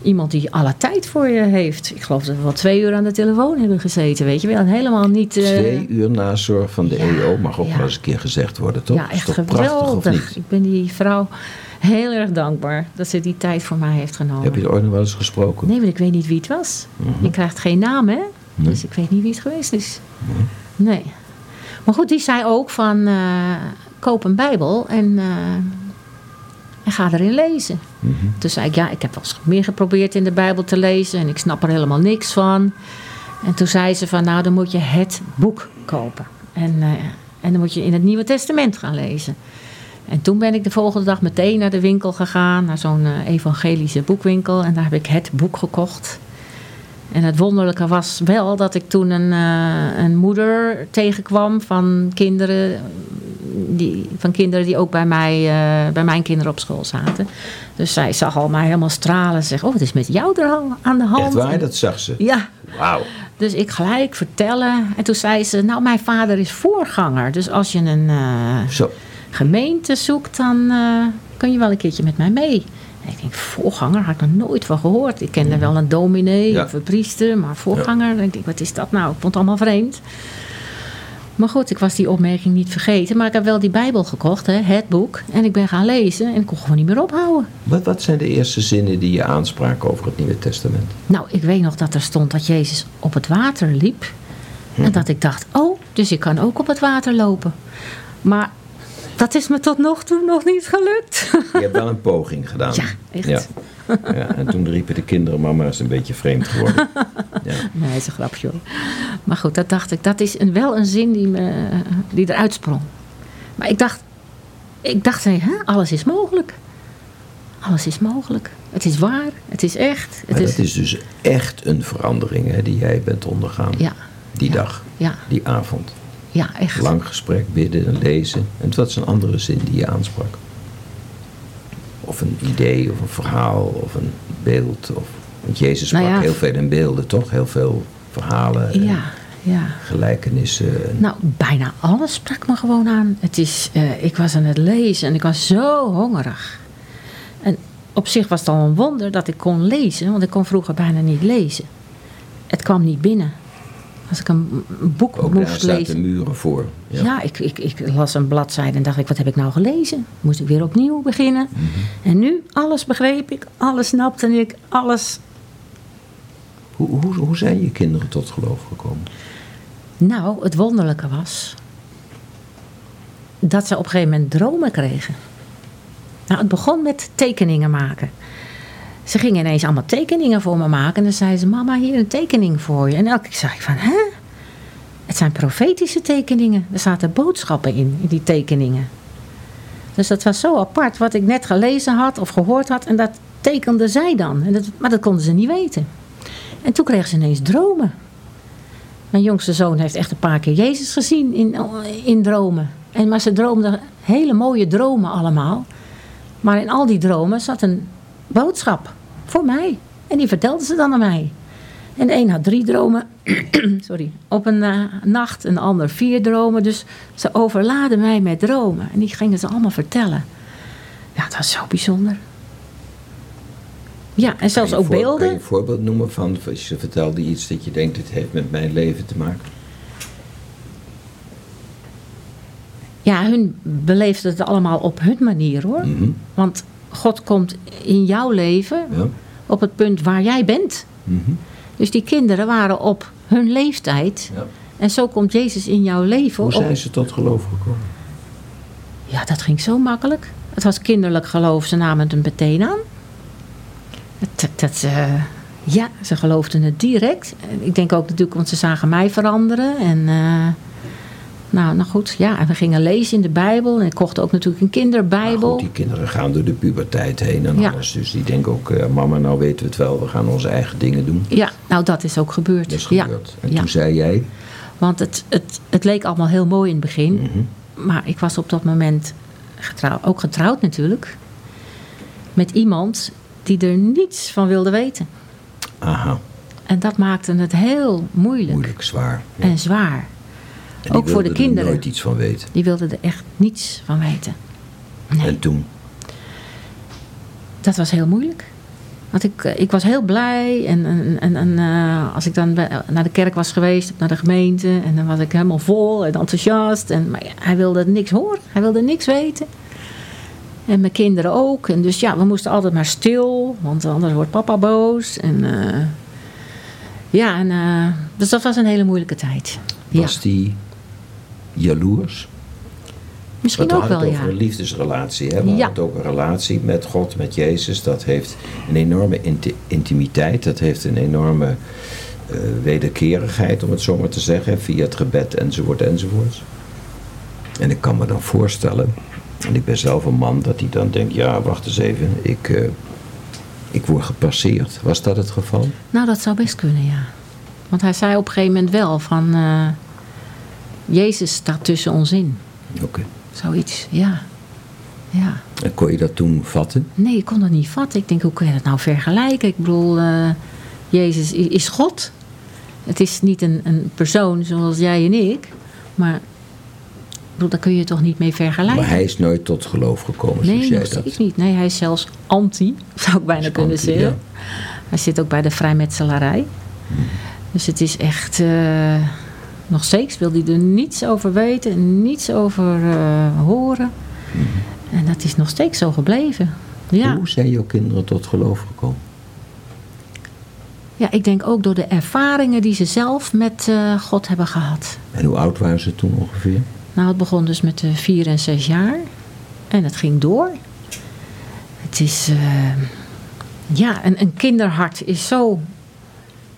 Iemand die alle tijd voor je heeft. Ik geloof dat we wel twee uur aan de telefoon hebben gezeten. Weet je wel. En helemaal niet... eh, Twee uur nazorg van de ja, EO mag ook ja. wel eens een keer gezegd worden, toch? Ja, echt toch prachtig, geweldig. Ik ben die vrouw heel erg dankbaar dat ze die tijd voor mij heeft genomen. Heb je er ooit nog wel eens gesproken? Nee, want ik weet niet wie het was. Je krijgt geen naam, hè? Dus ik weet niet wie het geweest is. Nee. Maar goed, die zei ook van... eh, koop een bijbel en, eh, en ga erin lezen. Toen zei ik, ja, ik heb wel eens meer geprobeerd in de bijbel te lezen... en ik snap er helemaal niks van. En toen zei ze van, nou, dan moet je het boek kopen. En, eh, en dan moet je in het Nieuwe Testament gaan lezen. En toen ben ik de volgende dag meteen naar de winkel gegaan, naar zo'n evangelische boekwinkel. En daar heb ik het boek gekocht. En het wonderlijke was wel dat ik toen een, eh, een moeder tegenkwam van kinderen, die, van kinderen die ook bij, mij, eh, bij mijn kinderen op school zaten. Dus zij zag al mij helemaal stralen. Ze zegt, oh, wat is met jou er al aan de hand? Echt waar? En- Dat zag ze. Ja, Wauw. dus ik gelijk vertellen. En toen zei ze, nou, mijn vader is voorganger. Dus als je een... eh, Zo. gemeente zoekt, dan kun je wel een keertje met mij mee. Ik denk, voorganger, had ik nog nooit van gehoord. Ik kende wel een dominee Ja. of een priester, maar voorganger, denk ik, wat is dat nou? Ik vond het allemaal vreemd. Maar goed, ik was die opmerking niet vergeten. Maar ik heb wel die Bijbel gekocht, hè, het boek. En ik ben gaan lezen en ik kon gewoon niet meer ophouden. Wat, wat zijn de eerste zinnen die je aanspraken over het Nieuwe Testament? Nou, ik weet nog dat er stond dat Jezus op het water liep. En dat ik dacht, oh, Dus ik kan ook op het water lopen. Maar dat is me tot nog toe nog niet gelukt. Je hebt wel een poging gedaan. Ja, echt. Ja. Ja, en toen riepen de kinderen, mama is een beetje vreemd geworden. Ja. Nee, is een grapje hoor. Maar goed, dat dacht ik. Dat is een, wel een zin die, me, die eruit sprong. Maar ik dacht, ik dacht, hè, alles is mogelijk. Alles is mogelijk. Het is waar, het is echt. Het Maar dat is dus echt een verandering hè, die jij bent ondergaan. Ja, Die ja, dag, ja, die avond. Ja, echt. Lang gesprek, bidden en lezen. En het was een andere zin die je aansprak. Of een idee, of een verhaal, of een beeld. Of, want Jezus sprak Nou ja. heel veel in beelden, toch? Heel veel verhalen en Ja, ja. gelijkenissen. En, Nou, bijna alles sprak me gewoon aan. Het is, eh, ik was aan het lezen en ik was zo hongerig. En op zich was het al een wonder dat ik kon lezen, want ik kon vroeger bijna niet lezen. Het kwam niet binnen. Als ik een, boek ook daar moest lezen. muren voor. Ja, ik, ik, ik las een bladzijde en dacht ik, wat heb ik nou gelezen? Moest ik weer opnieuw beginnen. Mhm. En nu, alles begreep ik, alles snapte ik, alles. Hoe, hoe, hoe zijn je kinderen tot geloof gekomen? Nou, het wonderlijke was dat ze op een gegeven moment dromen kregen. Nou, het begon met tekeningen maken. Ze gingen ineens allemaal tekeningen voor me maken. En dan zeiden ze, mama, hier een tekening voor je. En elke keer zei ik van, hè? Het zijn profetische tekeningen. Er zaten boodschappen in, in die tekeningen. Dus dat was zo apart. Wat ik net gelezen had of gehoord had. En dat tekende zij dan. En dat, maar dat konden ze niet weten. En toen kregen ze ineens dromen. Mijn jongste zoon heeft echt een paar keer Jezus gezien in, in dromen. En, maar ze droomden hele mooie dromen allemaal. Maar in al die dromen zat een boodschap voor mij. En die vertelde ze dan aan mij. En de een had drie dromen sorry, op een eh, nacht, een ander vier dromen. Dus ze overladen mij met dromen. En die gingen ze allemaal vertellen. Ja, dat was zo bijzonder. Ja, en zelfs ook voor- beelden. Kan je een voorbeeld noemen van, als je vertelde iets dat je denkt, dit heeft met mijn leven te maken? Ja, hun beleefden het allemaal op hun manier hoor. Mhm. Want God komt in jouw leven Ja? op het punt waar jij bent. Mhm. Dus die kinderen waren op hun leeftijd. ja. En zo komt Jezus in jouw leven. Hoe op- zijn ze tot geloof gekomen? Ja, dat ging zo makkelijk. Het was kinderlijk geloof, ze namen het meteen aan. Dat, dat, eh, ja, ze geloofden het direct. En Ik denk ook natuurlijk, want ze zagen mij veranderen. En eh, nou, nou goed, ja, en we gingen lezen in de Bijbel. En ik kocht ook natuurlijk een kinderbijbel. goed, die kinderen gaan door de puberteit heen en Ja. alles. Dus die denken ook, eh, mama, nou weten we het wel, we gaan onze eigen dingen doen. Ja, nou dat is ook gebeurd. Dat is ja. gebeurd. En toen zei jij, Want het, het, het leek allemaal heel mooi in het begin. Mhm. Maar ik was op dat moment getrouw, ook getrouwd natuurlijk. Met iemand die er niets van wilde weten. aha, En dat maakte het heel moeilijk, moeilijk, zwaar. Ja. en zwaar. En ook voor de wilden er kinderen. nooit iets van weten. Die wilden er echt niets van weten. Nee. En toen, Dat was heel moeilijk. Want ik, eh, ik was heel blij. En, en, en, eh, als ik dan bij- naar de kerk was geweest, naar de gemeente. En dan was ik helemaal vol en enthousiast. En, maar ja, hij wilde niks horen. Hij wilde niks weten. En mijn kinderen ook. En dus ja, we moesten altijd maar stil. Want anders wordt papa boos. En eh, ja, en, eh, dus dat was een hele moeilijke tijd. Ja, was die jaloers? misschien we ook wel, het over ja. een liefdesrelatie. Hè? We Ja. ook een relatie met God, met Jezus. Dat heeft een enorme inti- intimiteit. Dat heeft een enorme eh, wederkerigheid, om het zo maar te zeggen. Via het gebed enzovoort enzovoort. En ik kan me dan voorstellen, en ik ben zelf een man, dat hij dan denkt... Ja, wacht eens even, ik, eh, ik word gepasseerd. Was dat het geval? Nou, dat zou best kunnen, ja. Want hij zei op een gegeven moment wel van... eh, Jezus staat tussen ons in. Oké. Zoiets, ja. Ja. En kon je dat toen vatten? Nee, ik kon dat niet vatten. Ik denk, hoe kun je dat nou vergelijken? Ik bedoel, eh, Jezus is God. Het is niet een, een persoon zoals jij en ik. Maar bedoel, daar kun je toch niet mee vergelijken? Maar hij is nooit tot geloof gekomen, zoals nee, jij nog dat... steeds niet. Nee, hij is zelfs anti, zou ik bijna kunnen anti, zeggen. ja. Hij zit ook bij de vrijmetselarij. Dus het is echt... eh, nog steeds wil hij er niets over weten, niets over eh, horen. En dat is nog steeds zo gebleven. Ja. Hoe zijn jouw kinderen tot geloof gekomen? Ja, ik denk ook door de ervaringen die ze zelf met eh, God hebben gehad. En hoe oud waren ze toen ongeveer? Nou, het begon dus met de vier en zes jaar. En het ging door. Het is... eh, ja, een, een kinderhart is zo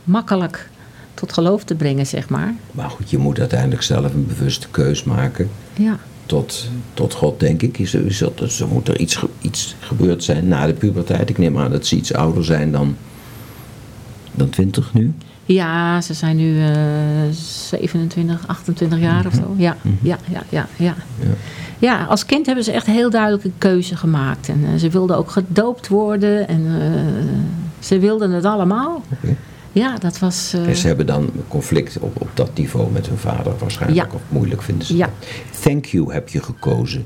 makkelijk tot geloof te brengen, zeg maar. Maar goed, je moet uiteindelijk zelf een bewuste keus maken Ja, tot, tot God, denk ik. Is, is dat, dus moet er iets, iets gebeurd zijn na de puberteit. Ik neem aan dat ze iets ouder zijn dan, dan 20 nu. ja ze zijn nu eh 27, 28 jaar of zo. Ja, ja, ja, ja, ja. Ja. Ja, als kind hebben ze echt heel duidelijk een keuze gemaakt. En eh, ze wilden ook gedoopt worden. En eh, ze wilden het allemaal. Ja, dat was... eh, En ze hebben dan een conflict op, op dat niveau met hun vader waarschijnlijk. Ja. Of moeilijk vinden ze Ja. dat. Thank you heb je gekozen.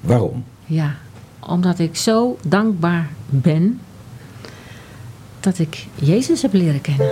Waarom? Ja, omdat ik zo dankbaar ben dat ik Jezus heb leren kennen.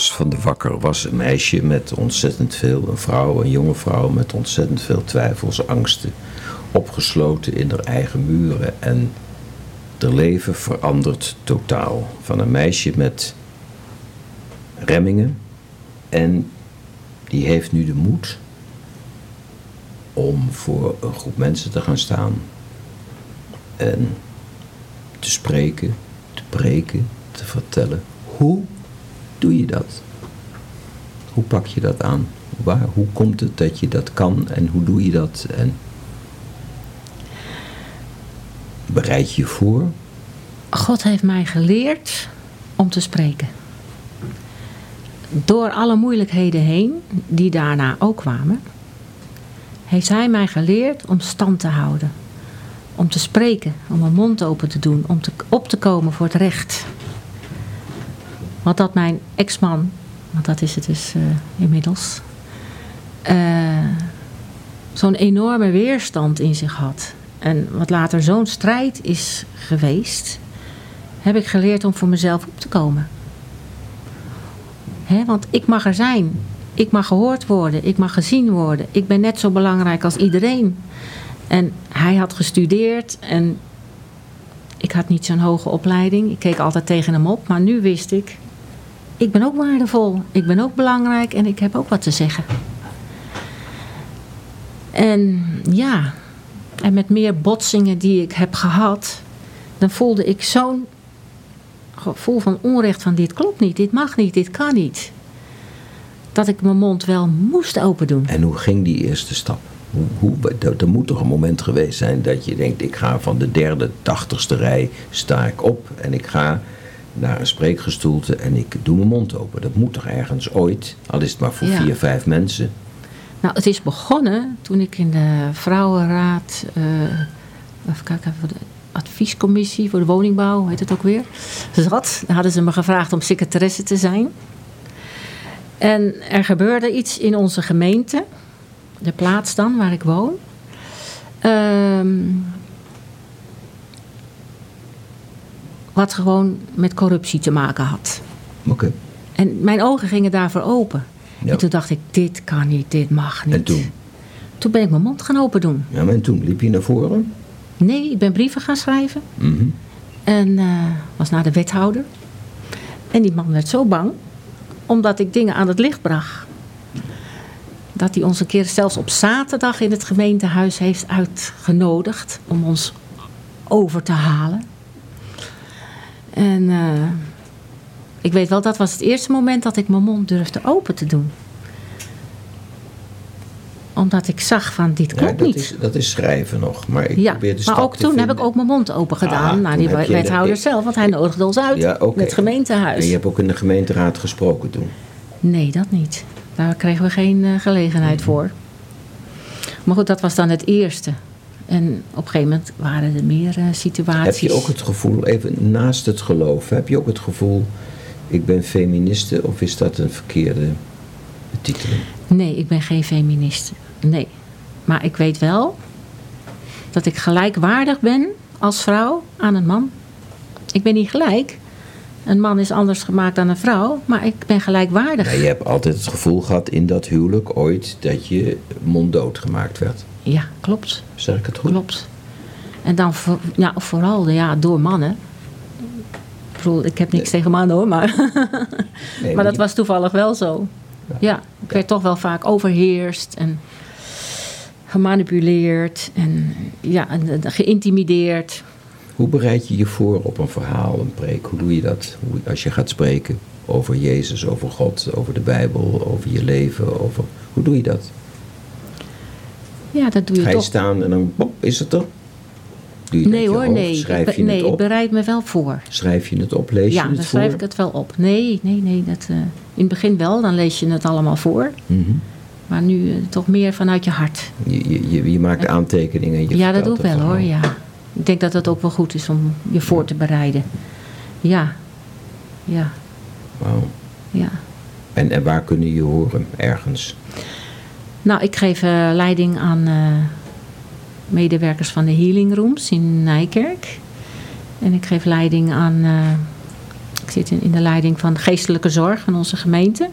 Van de Wakker was een meisje met ontzettend veel, een vrouw, een jonge vrouw met ontzettend veel twijfels, angsten, opgesloten in haar eigen muren en haar leven verandert totaal. Van een meisje met remmingen en die heeft nu de moed om voor een groep mensen te gaan staan en te spreken, te preken, te vertellen. Hoe doe je dat? Hoe pak je dat aan? Waar, hoe komt het dat je dat kan en hoe doe je dat? En bereid je voor? God heeft mij geleerd om te spreken. Door alle moeilijkheden heen, die daarna ook kwamen, heeft Hij mij geleerd om stand te houden. Om te spreken, om mijn mond open te doen, om te, op te komen voor het recht. Wat dat mijn ex-man, want dat is het dus eh, inmiddels, eh, zo'n enorme weerstand in zich had. En wat later zo'n strijd is geweest, heb ik geleerd om voor mezelf op te komen. Want ik mag er zijn. Ik mag gehoord worden. Ik mag gezien worden. Ik ben net zo belangrijk als iedereen. En hij had gestudeerd en ik had niet zo'n hoge opleiding. Ik keek altijd tegen hem op, maar nu wist ik, ik ben ook waardevol. Ik ben ook belangrijk en ik heb ook wat te zeggen. En ja, en met meer botsingen die ik heb gehad, dan voelde ik zo'n gevoel van onrecht van dit klopt niet, dit mag niet, dit kan niet. Dat ik mijn mond wel moest open doen. En hoe ging die eerste stap? Hoe, hoe, er, moet toch een moment geweest zijn dat je denkt, ik ga van de derde, tachtigste rij, sta ik op en ik ga naar een spreekgestoelte en ik doe mijn mond open. Dat moet toch ergens ooit, al is het maar voor Ja. vier, vijf mensen. Nou, het is begonnen toen ik in de Vrouwenraad, eh even kijken, voor de adviescommissie voor de woningbouw, hoe heet het ook weer, zat. Daar hadden ze me gevraagd om secretaresse te zijn. En er gebeurde iets in onze gemeente, de plaats dan waar ik woon. Ehm, wat gewoon met corruptie te maken had. Oké. En mijn ogen gingen daarvoor open. Ja. En toen dacht ik, dit kan niet, dit mag niet. En toen? Toen ben ik mijn mond gaan open doen. Ja, maar en toen liep je naar voren? Nee, ik ben brieven gaan schrijven. Mhm. En eh, was naar de wethouder. En die man werd zo bang, omdat ik dingen aan het licht bracht. Dat hij ons een keer zelfs op zaterdag in het gemeentehuis heeft uitgenodigd om ons over te halen. En eh, ik weet wel, dat was het eerste moment dat ik mijn mond durfde open te doen. omdat ik zag van dit Ja, klopt dat niet. is, dat is schrijven nog. Maar ik ja, probeer de maar ook toen heb ik ook mijn mond open gedaan Ah, naar toen die wethouder zelf, want hij nodigde ons uit Ja, in het gemeentehuis. En je hebt ook in de gemeenteraad gesproken toen. Nee, dat niet. Daar kregen we geen eh, gelegenheid Mhm. voor. Maar goed, dat was dan het eerste. En op een gegeven moment waren er meer eh, situaties. Heb je ook het gevoel, even naast het geloof, heb je ook het gevoel, ik ben feministe of is dat een verkeerde betiteling? Nee, ik ben geen feminist. Nee. Maar ik weet wel dat ik gelijkwaardig ben als vrouw aan een man. Ik ben niet gelijk. Een man is anders gemaakt dan een vrouw, maar ik ben gelijkwaardig. Ja, je hebt altijd het gevoel gehad in dat huwelijk ooit dat je monddood gemaakt werd. Ja, klopt. Zeg ik het goed? Klopt. En dan voor, ja, vooral ja, door mannen. Ik bedoel, ik heb niks tegen mannen hoor, maar, Nee, maar dat was toevallig wel zo. Ja, ik werd toch wel vaak overheerst en gemanipuleerd en ja, en, geïntimideerd. Hoe bereid je je voor op een verhaal, een preek? Hoe doe je dat? Hoe, als je gaat spreken over Jezus, over God, over de Bijbel, over je leven, over... Hoe doe je dat? Ja, dat doe je Ga je toch. staan en dan, pop, is het er? Doe je het Nee hoor, hoofd? nee. Ik, Schrijf je nee, het ik op? bereid me wel voor. Schrijf je het op? Lees ja, je dan het schrijf voor? ik het wel op. Nee, nee, nee. Dat, eh, in het begin wel, dan lees je het allemaal voor. Mhm. Maar nu eh, toch meer vanuit je hart. Je, je, je, je maakt aantekeningen. Je ja, dat doe ik wel hoor, ja. Ik denk dat het ook wel goed is om je voor te bereiden. Ja, ja, Wauw. ja. En, en waar kunnen je horen? Ergens. Nou, ik geef eh, leiding aan eh, medewerkers van de Healing Rooms in Nijkerk. En ik geef leiding aan... eh, ik zit in, in de leiding van geestelijke zorg van onze gemeente.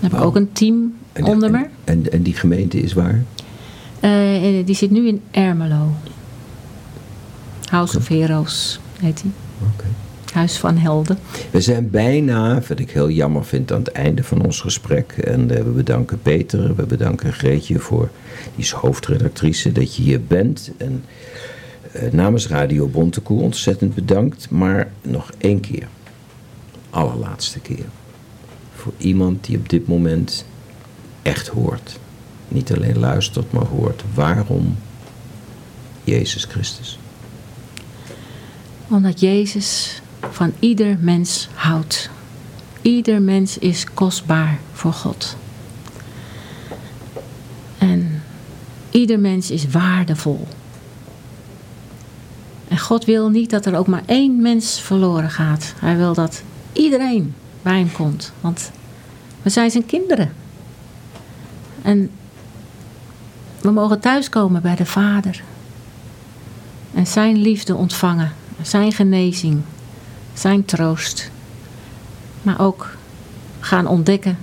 Dan heb ik ook een team En, onder me. en, en, en die gemeente is waar? Die zit nu in Ermelo. House of Heroes. heet hij. Oké. Huis van Helden. We zijn bijna, wat ik heel jammer vind, aan het einde van ons gesprek. En eh, we bedanken Peter, we bedanken Greetje voor, die is hoofdredactrice, dat je hier bent. En eh, namens Radio Bontekoe ontzettend bedankt. Maar nog één keer, allerlaatste keer. Voor iemand die op dit moment echt hoort. Niet alleen luistert, maar hoort. Waarom Jezus Christus? Omdat Jezus van ieder mens houdt. Ieder mens is kostbaar voor God. En ieder mens is waardevol. En God wil niet dat er ook maar één mens verloren gaat. Hij wil dat iedereen bij hem komt. Want we zijn zijn kinderen. En we mogen thuiskomen bij de Vader. En zijn liefde ontvangen. Zijn genezing. Zijn troost. Maar ook gaan ontdekken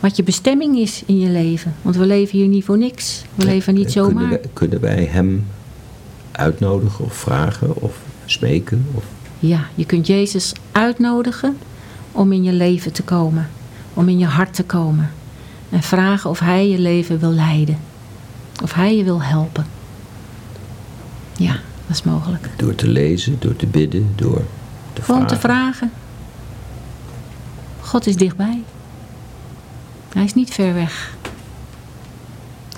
wat je bestemming is in je leven. Want we leven hier niet voor niks. We leven niet Kunnen zomaar. wij, kunnen wij hem uitnodigen of vragen of smeken? Of... Ja, je kunt Jezus uitnodigen om in je leven te komen. Om in je hart te komen. En vragen of Hij je leven wil leiden. Of Hij je wil helpen. Ja, dat is mogelijk. Door te lezen, door te bidden, door te Gewoon vragen. te vragen. God is dichtbij. Hij is niet ver weg.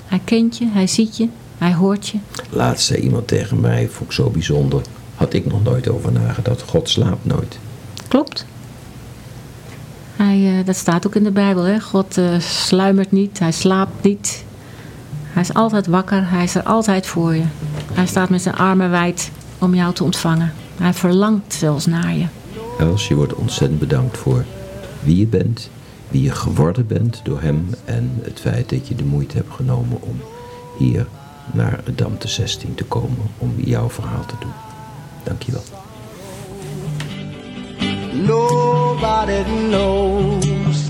Hij kent je, hij ziet je, hij hoort je. Laatst zei iemand tegen mij, vond ik zo bijzonder. Had ik nog nooit over nagedacht. God slaapt nooit. Klopt. Hij, eh, dat staat ook in de Bijbel. Hè? God eh, sluimert niet, hij slaapt niet. Hij is altijd wakker, hij is er altijd voor je. Hij staat met zijn armen wijd om jou te ontvangen. Hij verlangt zelfs naar je. Els, je wordt ontzettend bedankt voor wie je bent, wie je geworden bent door hem en het feit dat je de moeite hebt genomen om hier naar het Damte 16 te komen om jouw verhaal te doen. Dankjewel. Nobody knows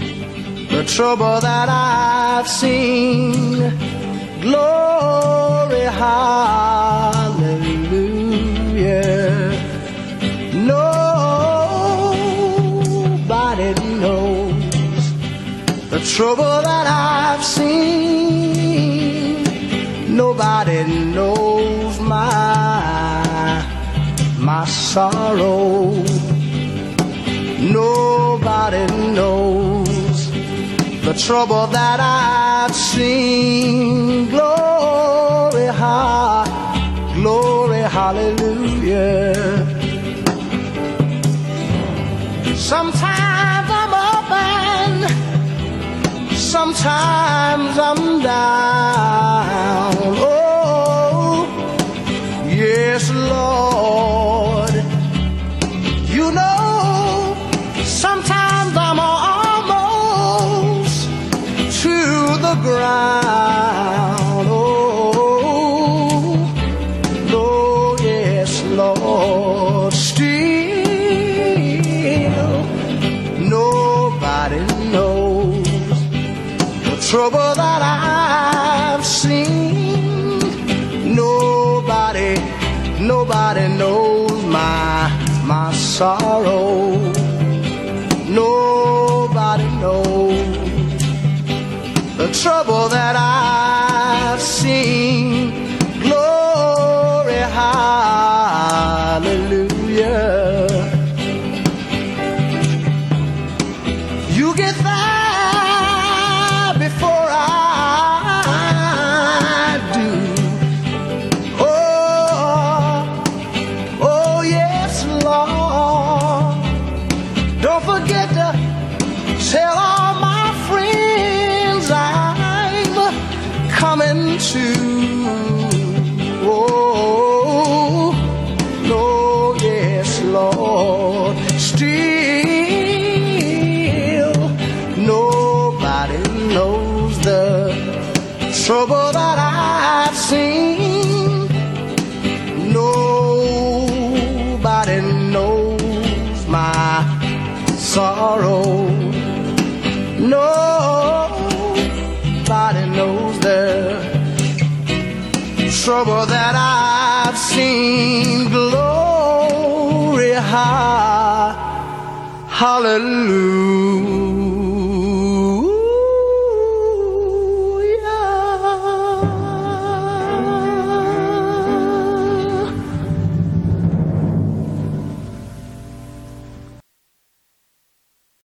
the trouble that I've seen. Glory, hallelujah. Trouble that I've seen. Nobody knows my my sorrow. Nobody knows the trouble that I've seen. Glory, ha, glory, hallelujah. Sometimes sometimes I'm down. Oh, yes, Lord.